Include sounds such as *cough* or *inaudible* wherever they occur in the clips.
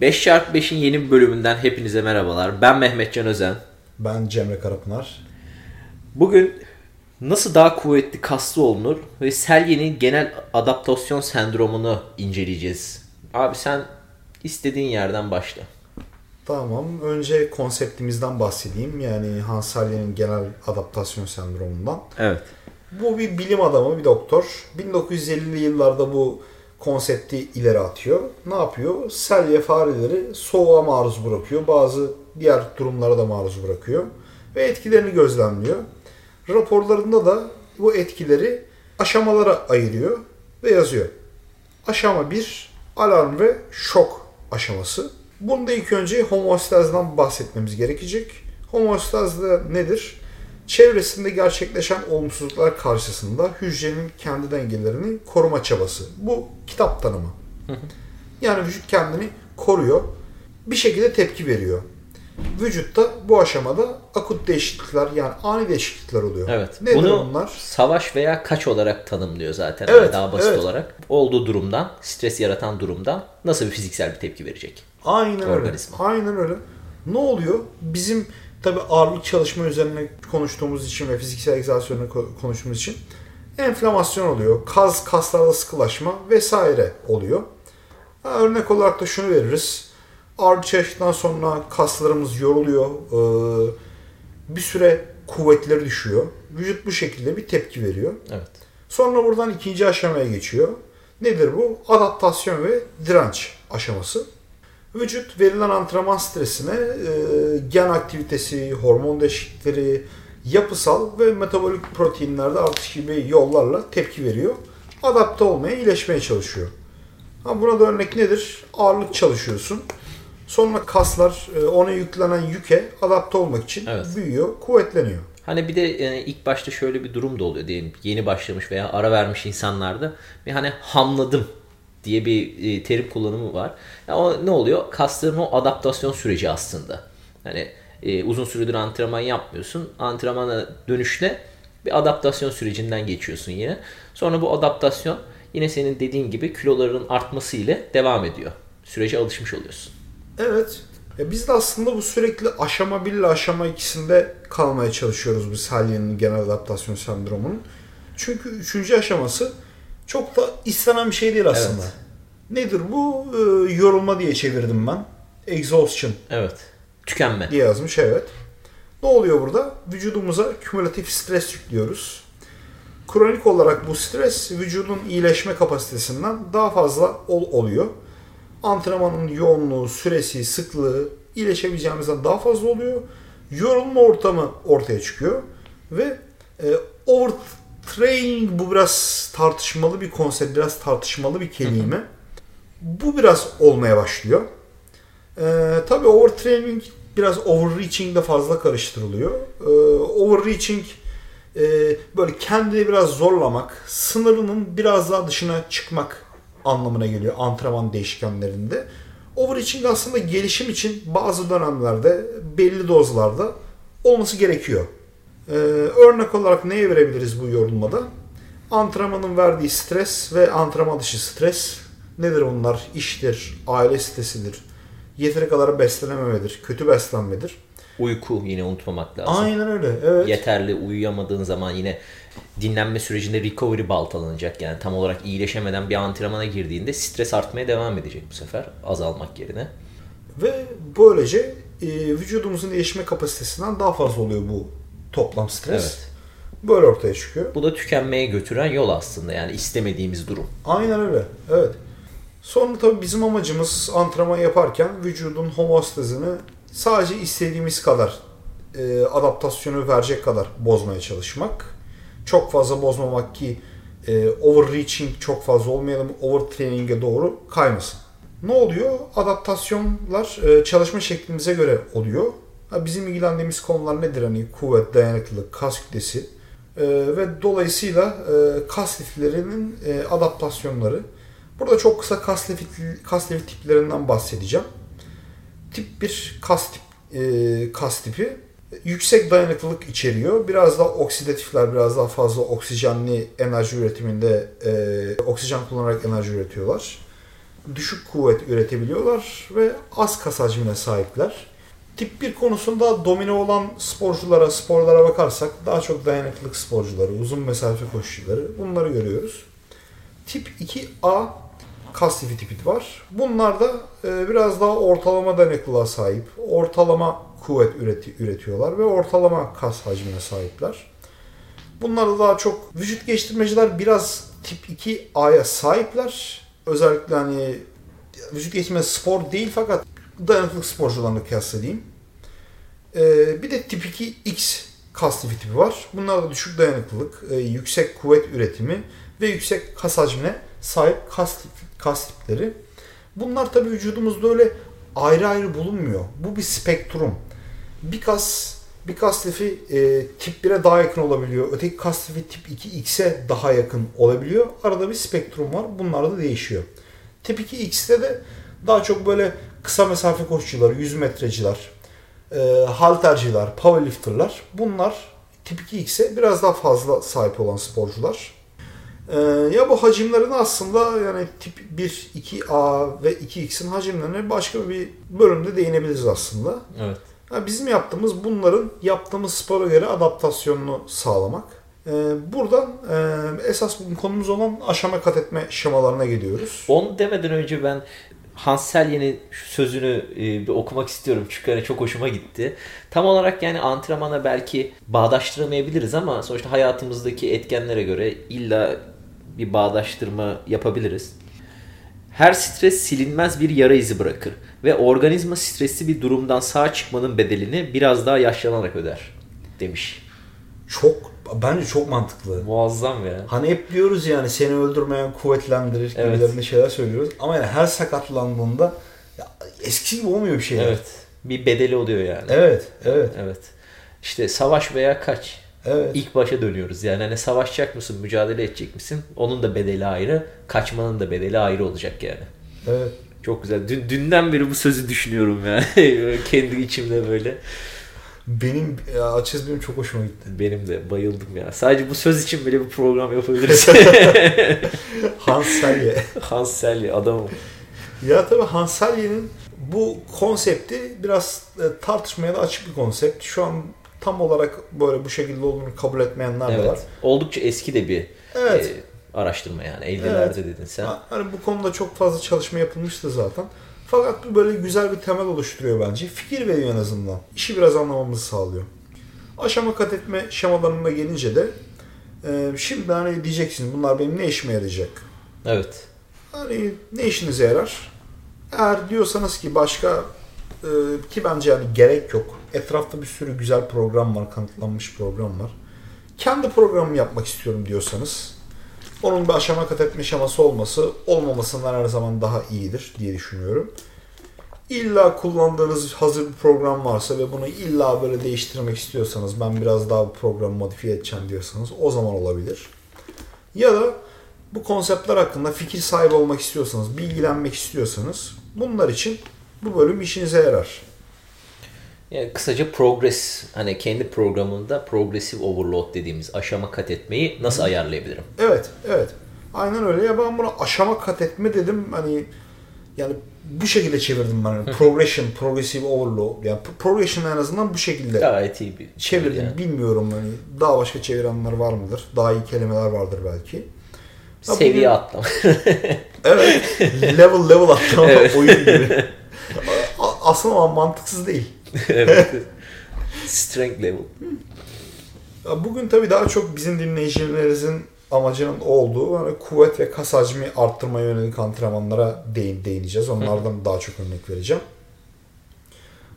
5x5'in yeni bir bölümünden hepinize merhabalar. Ben Mehmetcan Özen. Ben Cemre Karapınar. Bugün nasıl daha kuvvetli kaslı olunur ve Selye'nin genel adaptasyon sendromunu inceleyeceğiz. Abi sen istediğin yerden başla. Tamam. Önce konseptimizden bahsedeyim. Yani Hans Selye'nin genel adaptasyon sendromundan. Evet. Bu bir bilim adamı, bir doktor. 1950'li yıllarda bu konsepti ileri atıyor. Ne yapıyor? Selye fareleri soğuğa maruz bırakıyor. Bazı diğer durumlara da maruz bırakıyor. Ve etkilerini gözlemliyor. Raporlarında da bu etkileri aşamalara ayırıyor ve yazıyor. Aşama 1 alarm ve şok aşaması. Bunda ilk önce homeostazdan bahsetmemiz gerekecek. Homeostaz da nedir? Çevresinde gerçekleşen olumsuzluklar karşısında hücrenin kendi dengelerini koruma çabası. Bu kitap tanımı. Yani vücut kendini koruyor. Bir şekilde tepki veriyor. Vücutta bu aşamada akut değişiklikler yani ani değişiklikler oluyor. Evet. Nedir Bunu bunlar? savaş veya kaç olarak tanımlıyor zaten. Evet, Yani daha basit evet. olarak. Olduğu durumdan, stres yaratan durumdan nasıl bir fiziksel bir tepki verecek? Aynen öyle. Organizma. Aynen öyle. Ne oluyor? Bizim tabi ağırlık çalışma üzerine konuştuğumuz için ve fiziksel egzersiz üzerine ko- konuştuğumuz için enflamasyon oluyor. Kaz, kaslarda sıkılaşma vesaire oluyor. Örnek olarak da şunu veririz. Ağırlık çalıştıktan sonra kaslarımız yoruluyor. Ee, bir süre kuvvetleri düşüyor. Vücut bu şekilde bir tepki veriyor. Evet. Sonra buradan ikinci aşamaya geçiyor. Nedir bu? Adaptasyon ve direnç aşaması. Vücut verilen antrenman stresine e, gen aktivitesi, hormon değişiklikleri, yapısal ve metabolik proteinlerde artış gibi yollarla tepki veriyor. Adapte olmaya, iyileşmeye çalışıyor. Ha, buna da örnek nedir? Ağırlık çalışıyorsun. Sonra kaslar e, ona yüklenen yüke adapte olmak için Evet. büyüyor, kuvvetleniyor. Hani bir de e, ilk başta şöyle bir durum da oluyor diyelim. Yeni başlamış veya ara vermiş insanlarda bir hani hamladım diye bir e, terim kullanımı var. Ya o ne oluyor? Kasların o adaptasyon süreci aslında. Hani e, uzun süredir antrenman yapmıyorsun. Antrenmana dönüşte bir adaptasyon sürecinden geçiyorsun yine. Sonra bu adaptasyon yine senin dediğin gibi kiloların artması ile devam ediyor. Sürece alışmış oluyorsun. Evet. E biz de aslında bu sürekli aşama 1 ile aşama 2'sinde kalmaya çalışıyoruz bu Salye'nin genel adaptasyon sendromunun. Çünkü üçüncü aşaması çok da istenen bir şey değil aslında. Evet. Nedir bu? Ee, yorulma diye çevirdim ben. Exhaustion Evet. Tükenme. diye yazmış evet. Ne oluyor burada? Vücudumuza kümülatif stres yüklüyoruz. Kronik olarak bu stres vücudun iyileşme kapasitesinden daha fazla ol- oluyor. Antrenmanın yoğunluğu, süresi, sıklığı iyileşebileceğimizden daha fazla oluyor. Yorulma ortamı ortaya çıkıyor. Ve e, overtraining bu biraz tartışmalı bir konsept, biraz tartışmalı bir kelime. Bu biraz olmaya başlıyor. Ee, tabii overtraining biraz overreaching de fazla karıştırılıyor. Ee, overreaching e, böyle kendini biraz zorlamak, sınırının biraz daha dışına çıkmak anlamına geliyor antrenman değişkenlerinde. Overreaching aslında gelişim için bazı dönemlerde belli dozlarda olması gerekiyor. Ee, örnek olarak neye verebiliriz bu yorulmada? Antrenmanın verdiği stres ve antrenman dışı stres nedir onlar? İştir, aile stresidir, yeteri kadar beslenememedir, kötü beslenmedir. Uyku yine unutmamak lazım. Aynen öyle. Evet. yeterli uyuyamadığın zaman yine dinlenme sürecinde recovery baltalanacak. Yani tam olarak iyileşemeden bir antrenmana girdiğinde stres artmaya devam edecek bu sefer azalmak yerine. Ve böylece e, vücudumuzun değişme kapasitesinden daha fazla oluyor bu toplam stres. Evet. Böyle ortaya çıkıyor. Bu da tükenmeye götüren yol aslında yani istemediğimiz durum. Aynen öyle. Evet. Sonra tabii bizim amacımız antrenman yaparken vücudun homostazını sadece istediğimiz kadar e, adaptasyonu verecek kadar bozmaya çalışmak. Çok fazla bozmamak ki e, overreaching çok fazla olmayalım, overtraining'e doğru kaymasın. Ne oluyor? Adaptasyonlar e, çalışma şeklimize göre oluyor. Bizim ilgilendiğimiz konular nedir? Hani kuvvet, dayanıklılık, kas kütlesi e, ve dolayısıyla e, kas liflerinin e, adaptasyonları. Burada çok kısa kas lif, kas lif tiplerinden bahsedeceğim. Tip 1 kas tip e, kas tipi yüksek dayanıklılık içeriyor. Biraz daha oksidatifler biraz daha fazla oksijenli enerji üretiminde e, oksijen kullanarak enerji üretiyorlar. düşük kuvvet üretebiliyorlar ve az kas hacmine sahipler. Tip 1 konusunda domine olan sporculara, sporlara bakarsak daha çok dayanıklılık sporcuları, uzun mesafe koşucuları bunları görüyoruz. Tip 2A kas lifi tipi var. Bunlar da e, biraz daha ortalama dayanıklılığa sahip, ortalama kuvvet üreti, üretiyorlar ve ortalama kas hacmine sahipler. Bunlar da daha çok vücut geliştirmeciler biraz tip 2A'ya sahipler. Özellikle hani vücut geliştirme spor değil fakat dayanıklılık sporcularını kıyaslayayım. Ee, bir de tip 2X kas lifi tipi var. Bunlar da düşük dayanıklılık, e, yüksek kuvvet üretimi ve yüksek kas hacmine sahip kas, kas tipleri. Bunlar tabi vücudumuzda öyle ayrı ayrı bulunmuyor. Bu bir spektrum. Bir kas bir kas lifi e, tip 1'e daha yakın olabiliyor. Öteki kas lifi tip 2X'e daha yakın olabiliyor. Arada bir spektrum var. Bunlar da değişiyor. Tip 2X'te de daha çok böyle kısa mesafe koşucular, 100 metreciler, e, halterciler, powerlifterlar bunlar tip 2X'e biraz daha fazla sahip olan sporcular. E, ya bu hacimlerin aslında yani tip 1, 2A ve 2X'in hacimlerine başka bir bölümde değinebiliriz aslında. Evet. Yani bizim yaptığımız bunların yaptığımız spora göre adaptasyonunu sağlamak. Ee, buradan e, esas bugün konumuz olan aşama kat etme şemalarına geliyoruz. Onu demeden önce ben Hans Selye'nin sözünü e, bir okumak istiyorum çünkü hani çok hoşuma gitti. Tam olarak yani antrenmana belki bağdaştıramayabiliriz ama sonuçta hayatımızdaki etkenlere göre illa bir bağdaştırma yapabiliriz. Her stres silinmez bir yara izi bırakır ve organizma stresli bir durumdan sağ çıkmanın bedelini biraz daha yaşlanarak öder demiş. Çok bence çok mantıklı. Muazzam ya. Hani hep diyoruz yani seni öldürmeyen kuvvetlendirir Evet. gibilerinde şeyler söylüyoruz. Ama yani her sakatlandığında ya eskisi gibi olmuyor bir şey. Evet. Bir bedeli oluyor yani. Evet, evet, Evet. İşte savaş veya kaç. evet. İlk başa dönüyoruz. Yani hani savaşacak mısın, mücadele edecek misin? Onun da bedeli ayrı, kaçmanın da bedeli ayrı olacak yani. evet. Çok güzel. Dün, dünden beri bu sözü düşünüyorum yani. *laughs* Kendi içimde böyle. Benim ya, açız benim çok hoşuma gitti. Benim de bayıldım ya. Sadece bu söz için bile bir program yapabiliriz. *laughs* *laughs* Hans Selye. Hans Selye adamım. Ya tabii Hanselye'nin bu konsepti biraz e, tartışmaya da açık bir konsept. Şu an tam olarak böyle bu şekilde olduğunu kabul etmeyenler de var. Evet. Oldukça eski de bir Evet. e, araştırma yani. 50'lerde dedin sen. Ha, Hani bu konuda çok fazla çalışma yapılmıştı zaten. Fakat bu böyle güzel bir temel oluşturuyor bence. Fikir veriyor en azından. İşi biraz anlamamızı sağlıyor. Aşama kat etme şemalarına gelince de e, şimdi hani diyeceksiniz bunlar benim ne işime yarayacak? Evet. Hani ne işinize yarar? Eğer diyorsanız ki başka e, ki bence yani gerek yok. Etrafta bir sürü güzel program var, kanıtlanmış program var. Kendi programımı yapmak istiyorum diyorsanız onun bir aşama kat etme şeması olması olmamasından her zaman daha iyidir diye düşünüyorum. İlla kullandığınız hazır bir program varsa ve bunu illa böyle değiştirmek istiyorsanız ben biraz daha bu programı modifiye edeceğim diyorsanız o zaman olabilir. Ya da bu konseptler hakkında fikir sahibi olmak istiyorsanız, bilgilenmek istiyorsanız bunlar için bu bölüm işinize yarar. Yani kısaca progress hani kendi programında progressive overload dediğimiz aşama kat etmeyi nasıl ayarlayabilirim? Evet, evet. Aynen öyle. Ya ben buna aşama kat etme dedim. Hani yani bu şekilde çevirdim ben. Yani progression, progressive overload. Yani progression en azından bu şekilde Gayet iyi bir çevirdim. yani. Bilmiyorum hani daha başka çevirenler var mıdır? Daha iyi kelimeler vardır belki. Seviye atlama. *laughs* Evet. level level atlama Evet. oyun gibi. *laughs* Aslında mantıksız değil. *laughs* evet. *laughs* Strength level. Bugün tabii daha çok bizim dinleyicilerimizin amacının olduğu hani kuvvet ve kas hacmi arttırmaya yönelik antrenmanlara değin, değineceğiz. Onlardan daha çok örnek vereceğim.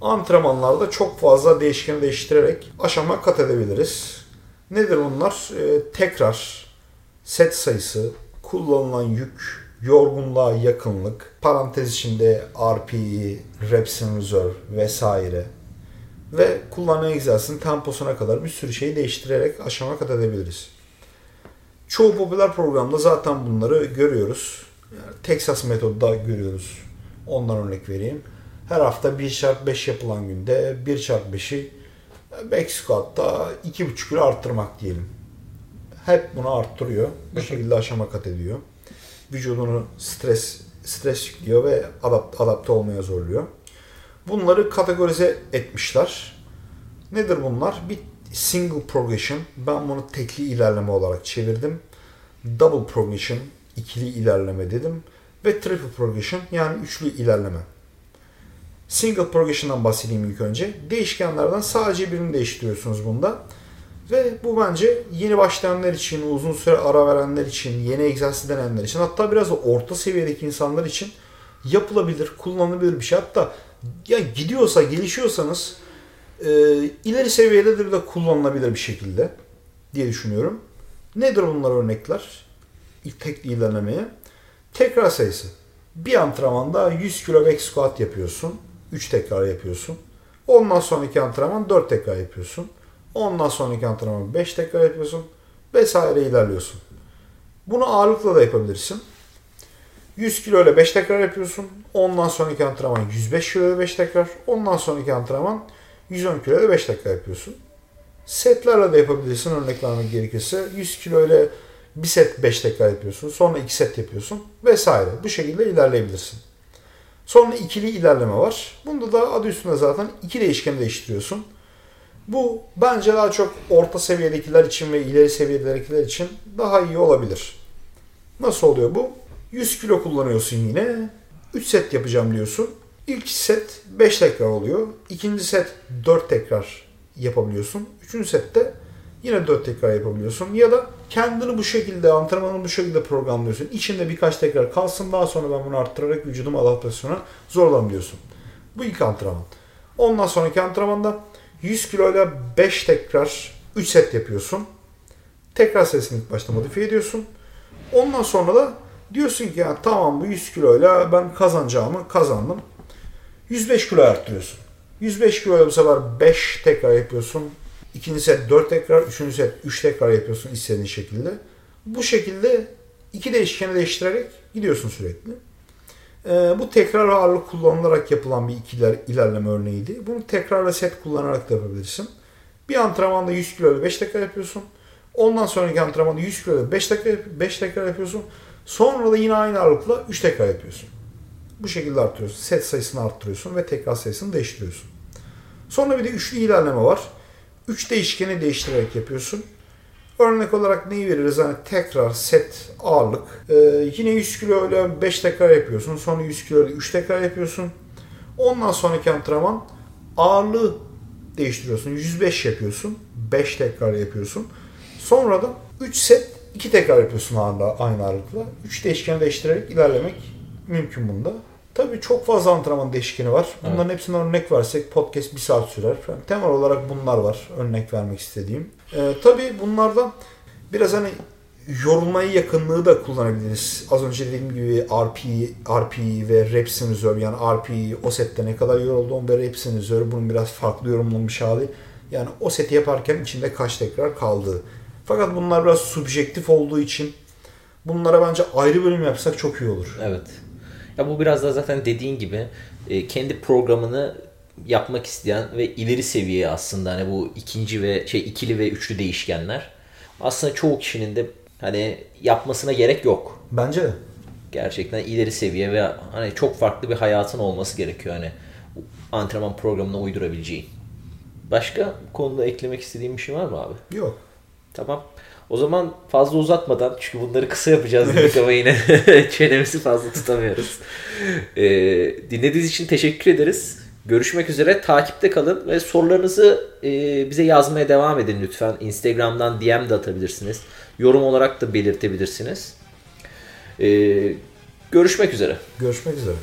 Antrenmanlarda çok fazla değişkeni değiştirerek aşama kat edebiliriz. Nedir bunlar? Ee, tekrar, set sayısı, kullanılan yük, yorgunluğa yakınlık, parantez içinde RPE, reps in reserve vesaire ve kullanılan egzersizin temposuna kadar bir sürü şeyi değiştirerek aşama kat edebiliriz. Çoğu popüler programda zaten bunları görüyoruz. Yani Texas metodu da görüyoruz. Ondan örnek vereyim. Her hafta 1 çarpı 5 yapılan günde 1 çarpı 5'i back squat'ta 2,5 kilo arttırmak diyelim. Hep bunu arttırıyor. Bu şekilde aşama kat ediyor. Vücudunu stres stres yüklüyor ve adapt, adapte olmaya zorluyor. Bunları kategorize etmişler. Nedir bunlar? Bir single progression. Ben bunu tekli ilerleme olarak çevirdim. Double progression, ikili ilerleme dedim. Ve triple progression yani üçlü ilerleme. Single progression'dan bahsedeyim ilk önce. Değişkenlerden sadece birini değiştiriyorsunuz bunda. Ve bu bence yeni başlayanlar için, uzun süre ara verenler için, yeni egzersiz denenler için hatta biraz da orta seviyedeki insanlar için yapılabilir, kullanılabilir bir şey. Hatta ya gidiyorsa, gelişiyorsanız e, ileri seviyede de, de kullanılabilir bir şekilde diye düşünüyorum. Nedir bunlar örnekler? İlk tek ilerlemeye. Tekrar sayısı. Bir antrenmanda 100 kilo back squat yapıyorsun. 3 tekrar yapıyorsun. Ondan sonraki antrenman 4 tekrar yapıyorsun. Ondan sonraki antrenman 5 tekrar yapıyorsun. Vesaire ilerliyorsun. Bunu ağırlıkla da yapabilirsin. 100 kilo ile 5 tekrar yapıyorsun. Ondan sonraki antrenman 105 kilo ile 5 tekrar. Ondan sonraki antrenman 110 kilo ile 5 tekrar yapıyorsun. Setlerle de yapabilirsin örnek vermek gerekirse. 100 kilo ile bir set 5 tekrar yapıyorsun. Sonra 2 set yapıyorsun. Vesaire. Bu şekilde ilerleyebilirsin. Sonra ikili ilerleme var. Bunda da adı üstünde zaten iki değişkeni değiştiriyorsun. Bu bence daha çok orta seviyedekiler için ve ileri seviyedekiler için daha iyi olabilir. Nasıl oluyor bu? 100 kilo kullanıyorsun yine. 3 set yapacağım diyorsun. İlk set 5 tekrar oluyor. İkinci set 4 tekrar yapabiliyorsun. Üçüncü sette yine 4 tekrar yapabiliyorsun. Ya da kendini bu şekilde, antrenmanı bu şekilde programlıyorsun. İçinde birkaç tekrar kalsın daha sonra ben bunu arttırarak vücudum adaptasyona zorlanmıyorsun. Bu ilk antrenman. Ondan sonraki antrenmanda 100 kilo ile 5 tekrar 3 set yapıyorsun. Tekrar sayısını ilk başta modifiye ediyorsun. Ondan sonra da diyorsun ki ya tamam bu 100 kiloyla ben kazanacağımı kazandım. 105 kilo arttırıyorsun. 105 kilo bu sefer 5 tekrar yapıyorsun. İkinci set 4 tekrar, üçüncü set 3 tekrar yapıyorsun istediğin şekilde. Bu şekilde iki değişkeni değiştirerek gidiyorsun sürekli. Ee, bu tekrar ağırlık kullanılarak yapılan bir ikiler, ilerleme örneğiydi. Bunu tekrar ve set kullanarak da yapabilirsin. Bir antrenmanda 100 kilo ile 5 tekrar yapıyorsun. Ondan sonraki antrenmanda 100 kilo ile 5 tekrar, 5 tekrar yapıyorsun. Sonra da yine aynı ağırlıkla 3 tekrar yapıyorsun. Bu şekilde artırıyorsun. Set sayısını arttırıyorsun ve tekrar sayısını değiştiriyorsun. Sonra bir de üçlü ilerleme var. Üç değişkeni değiştirerek yapıyorsun. Örnek olarak neyi veririz? Hani tekrar, set, ağırlık. Ee, yine 100 kilo ile 5 tekrar yapıyorsun. Sonra 100 kilo ile 3 tekrar yapıyorsun. Ondan sonraki antrenman ağırlığı değiştiriyorsun. 105 yapıyorsun. 5 tekrar yapıyorsun. Sonra da 3 set 2 tekrar yapıyorsun ağırlığa, aynı ağırlıkla. 3 değişkeni değiştirerek ilerlemek mümkün bunda. Tabii çok fazla antrenman değişkeni var. Bunların evet. hepsine örnek versek podcast bir saat sürer. Yani temel olarak bunlar var örnek vermek istediğim. Ee, tabii bunlardan biraz hani yorulmaya yakınlığı da kullanabiliriz. Az önce dediğim gibi RP, RP ve Reps Reserve yani RP o sette ne kadar yorulduğum ve Reps Reserve bunun biraz farklı yorumlanmış hali. Yani o seti yaparken içinde kaç tekrar kaldığı. Fakat bunlar biraz subjektif olduğu için bunlara bence ayrı bölüm yapsak çok iyi olur. Evet. Ya bu biraz da zaten dediğin gibi e, kendi programını yapmak isteyen ve ileri seviye aslında hani bu ikinci ve şey ikili ve üçlü değişkenler. Aslında çoğu kişinin de hani yapmasına gerek yok. Bence de. Gerçekten ileri seviye ve hani çok farklı bir hayatın olması gerekiyor hani antrenman programına uydurabileceğin. Başka konuda eklemek istediğim bir şey var mı abi? Yok. Tamam. O zaman fazla uzatmadan çünkü bunları kısa yapacağız dedik *laughs* ama yine *laughs* çenemizi fazla tutamıyoruz. Ee, dinlediğiniz için teşekkür ederiz. Görüşmek üzere. Takipte kalın ve sorularınızı e, bize yazmaya devam edin lütfen. Instagram'dan DM de atabilirsiniz. Yorum olarak da belirtebilirsiniz. Ee, görüşmek üzere. Görüşmek üzere.